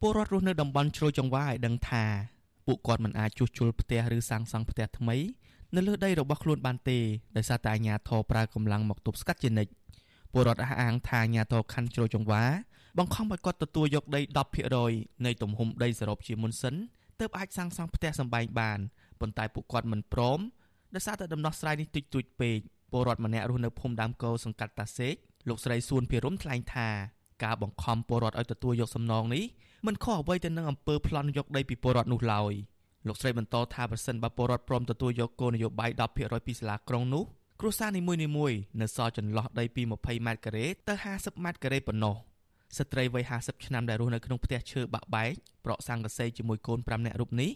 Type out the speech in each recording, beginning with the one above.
ពលរដ្ឋរស់នៅតំបន់ជ្រោយចង្វាឲ្យដឹងថាពួកគាត់មិនអាចជួសជុលផ្ទះឬសាងសង់ផ្ទះថ្មីនៅលើដីរបស់ខ្លួនបានទេដោយសារតែអាជ្ញាធរប្រើកម្លាំងមកទប់ស្កាត់ជានិច្ចពលរដ្ឋអះអាងថាអាជ្ញាធរខណ្ឌជ្រោយចង្វាបង្ខំឲ្យគាត់ទទួលយកដី10%នៃទំហំដីសរុបជាមុនសិនទើបអាចសាងសង់ផ្ទះសម្បែងបានប៉ុន្តែពួកគាត់មិនព្រមដោយសារតែដំណោះស្រាយនេះតិចតួចពេកពលរដ្ឋម្នាក់រស់នៅភូមិដើមកោសង្កាត់តាសេកលោកស្រីសួនភិរមថ្លែងថា ការបង្ខំពលរដ្ឋឲ្យទទួលយកសំណងនេះមិនខុសអ្វីទៅនឹងអំពើប្លន់យកដីពីពលរដ្ឋនោះឡើយលោកស្រីបន្តថាប្រសិនបើពលរដ្ឋព្រមទទួលយកគោលនយោបាយ10%ពីសាលាក្រុងនោះគ្រួសារនីមួយៗនៅសល់ចន្លោះដីពី20ម៉ែត្រការ៉េទៅ50ម៉ែត្រការ៉េប៉ុណ្ណោះស្ត្រីវ័យ50ឆ្នាំដែលរស់នៅក្នុងផ្ទះឈើបាក់បែកប្រក់សង្កសីជាមួយកូន5នាក់រូបនេះ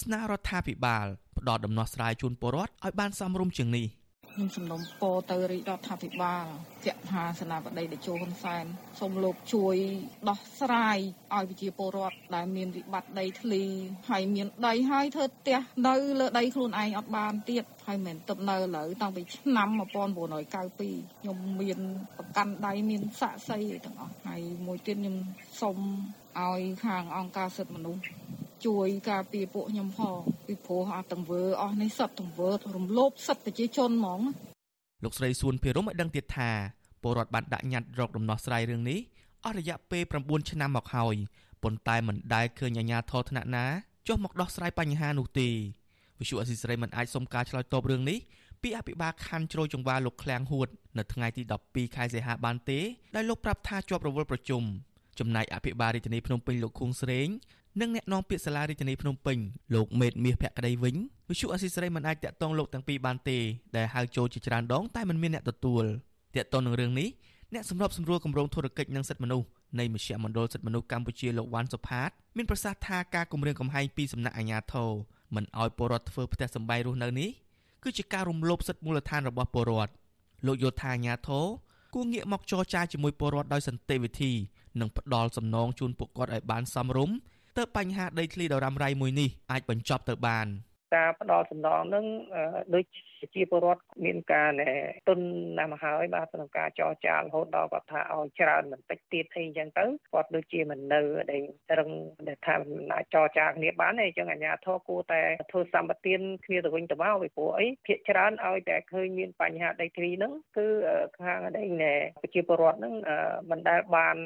ស្នើរដ្ឋាភិបាលផ្ដល់ដំណោះស្រាយជូនពលរដ្ឋឲ្យបានសមរម្យជាងនេះ ខ្ញុំសំណុំពរទៅរាជរដ្ឋាភិបាលជាក់ថាសេនាបតីតេជោហ៊ុនសែនសូមលោកជួយដោះស្រាយឲ្យប្រជាពលរដ្ឋដែលមានវិបត្តិដីធ្លីហើយមានដីហើយធ្វើផ្ទះនៅលើដីខ្លួនឯងអត់បានទៀតហើយមិនទៅនៅឥឡូវតាំងពីឆ្នាំ1992ខ្ញុំមានប្រកាន់ដៃមានសាក់សីទាំងអស់ហើយមួយទៀតខ្ញុំសូមឲ្យខាងអង្គការសិទ្ធិមនុស្ស ជួយការពារពួកខ្ញុំផងពីព្រោះអាទង្វើអស់នេះសត្វទង្វើរំលោភសិទ្ធិប្រជាជនហ្មងលោកស្រីសួនភិរមឲ្យដឹងទៀតថាពលរដ្ឋបានដាក់ញត្តិរកដំណោះស្រាយរឿងនេះអស់រយៈពេល9ឆ្នាំមកហើយប៉ុន្តែមិនដែលឃើញអាជ្ញាធរថ្នាក់ណាចុះមកដោះស្រាយបញ្ហានោះទេវិសុអសិសរីមិនអាចសុំការឆ្លើយតបរឿងនេះពីអភិបាលខណ្ឌជ្រោយចង្វាលោកឃ្លាំងហួតនៅថ្ងៃទី12ខែសីហាបានទេដែលលោកប្រាប់ថាជាប់រវល់ប្រជុំចំណែកអភិបាលរាជធានីភ្នំពេញលោកខួងស្រេង និងអ្នកនាំពាក្យសាលារាជធានីភ្នំពេញលោកមេតមាសភក្តីវិញវិសុអសីស្រីមិនអាចតាក់ទងលោកទាំងពីរបានទេដែលហៅចូលជាច្រើនដងតែមិនមានអ្នកទទួលតាក់ទងនឹងរឿងនេះអ្នកសម្របសម្រួលគម្រោងធុរកិច្ចនិងសិទ្ធិមនុស្សនៃមជ្ឈមណ្ឌលសិទ្ធិមនុស្សកម្ពុជាលោកវ៉ាន់សុផាតមានប្រសាសន៍ថាការគម្រាមកំហែងពីសំណាក់អាជ្ញាធរមិនអោយពលរដ្ឋធ្វើផ្ទះសម្បែងរស់នៅនេះគឺជាការរំលោភសិទ្ធិមូលដ្ឋានរបស់ពលរដ្ឋលោកយល់ថាអាជ្ញាធរគួរងាកមកចរចាជាមួយពលរដ្ឋដោយសន្តិវិធីនិងផ្ដល់សំណងជូនពួកគាត់ឲ្យបានសមរម្យ ទើបបញ្ហាដីធ្លីដ៏រ៉ាំរ៉ៃមួយនេះអាចបញ្ចប់ទៅបានការផ្ដល់សំណងនឹងដូច ជាពលរដ្ឋមានការណែទុនណាស់មកហើយបាទក្នុងការចរចារហូតដល់គាត់ថាឲ្យច្រើនបន្តិចទៀតអីចឹងទៅគាត់ដូចជាមិននៅដែលរឹងដែលថាមិនអាចចរចាគ្នាបានទេអញ្ចឹងអាជ្ញាធរគួរតែធ្វើសម្បទានគ្នាទៅវិញទៅមកពីព្រោះអីភាកច្រើនឲ្យតែឃើញមានបញ្ហាដីធ្លីហ្នឹងគឺខាងដីណែប្រជាពលរដ្ឋហ្នឹងមិនដែលបាន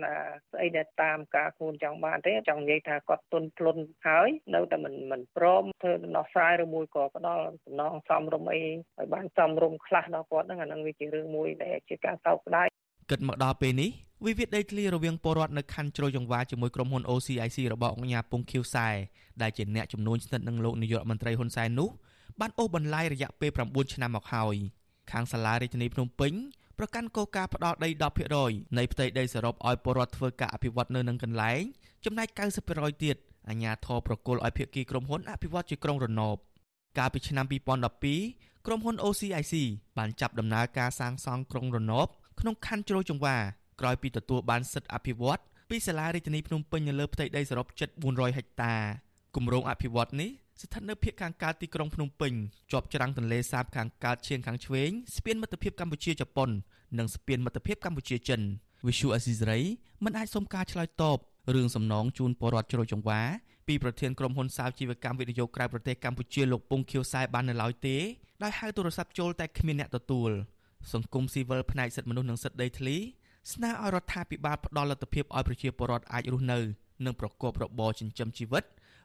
ស្អីដែលតាមការគួរចង់បានទេចង់និយាយថាគាត់ទុនភ្លុនហើយនៅតែមិនមិនព្រមធ្វើដំណោះស្រាយឬមួយក៏ផ្ដល់សំណងសំរុំអីឲ្យបានសមរម្យខ្លះដល់គាត់ហ្នឹងអានឹងវាជារឿងមួយដែលជាការសោកស្ដាយគិតមកដល់ពេលនេះវិវាទដីធ្លីរវាងពលរដ្ឋនៅខណ្ឌជ្រោយចង្វាជាមួយក្រុមហ៊ុន OCIC របស់អង្គការពងខៀវសែដែលជាអ្នកជំនួញស្និទ្ធនឹងលោកនាយករដ្ឋមន្ត្រីហ៊ុនសែននោះបានអូសបន្លាយរយៈពេល9ឆ្នាំមកហើយខាងសាលារាជធានីភ្នំពេញប្រកាន់គោលការណ៍ផ្ដល់ដី10%នៃផ្ទៃដីសរុបឲ្យពលរដ្ឋធ្វើការអភិវឌ្ឍនៅនឹងកន្លែងចំណែក90%ទៀតអាជ្ញាធរប្រគល់ឲ្យភាគីក្រុមហ៊ុនអភិវឌ្ឍជាក្រុងរណប កាលពីឆ្នាំ2012ក្រុមហ៊ុន OCIC បានចាប់ដំណើរការសាងសង់ក្រុងរណបក្នុងខណ្ឌជ្រោយចង្វាក្រោយពីទទួលបានសិទ្ធិអភិវឌ្ឍពីសាលារាជធានីភ្នំពេញនៅលើផ្ទៃដីសរុបជិត400ហិកតាគម្រោងអភិវឌ្ឍនេះស្ថិតនៅភាគខាងកើតទីក្រុងភ្នំពេញជាប់ច្រាំងទន្លេសាបខាងកើតឈៀងខាងឆ្វេងស្ពានមិត្តភាពកម្ពុជាជប៉ុន និងស្ពានមិត្តភាពកម្ពុជាចិនវិសុអេស៊ីសរ៉ៃមិនអាចសុំការឆ្លើយតបរឿងសំណងជូនពលរដ្ឋជ្រោយចង្វា ពីប្រធានក្រុមហ៊ុនសាវជីវកម្មវិនិយោគក្រៅប្រទេសកម្ពុជាលោកពងខៀវសែបាននៅឡើយទេដោយហៅទូរស័ព្ទចូលតែគ្មានអ្នកទទួលសង្គមស៊ីវិលផ្នែកសិទ្ធិមនុស្សនិងសិទ្ធិដីធ្លីស្នើឲ្យរដ្ឋាភិបាលផ្ដល់លទ្ធភាពឲ្យប្រជាពលរដ្ឋអាចរស់នៅនិងប្រកបរបរចិញ្ចឹមជីវិត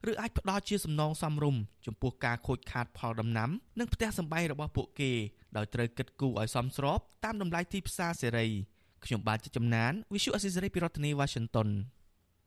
ឬអាចផ្ដល់ជាសំណងសមរម្យចំពោះការខូចខាតផលដំណាំ និងផ្ទះសម្បែងរបស់ពួកគេដោយត្រូវគិតគូរឲ្យសមស្របតាមតម្លៃទីផ្សារសេរីខ្ញុំបាទជាចំណាន Visual Assisary ពីរដ្ឋធានី Washington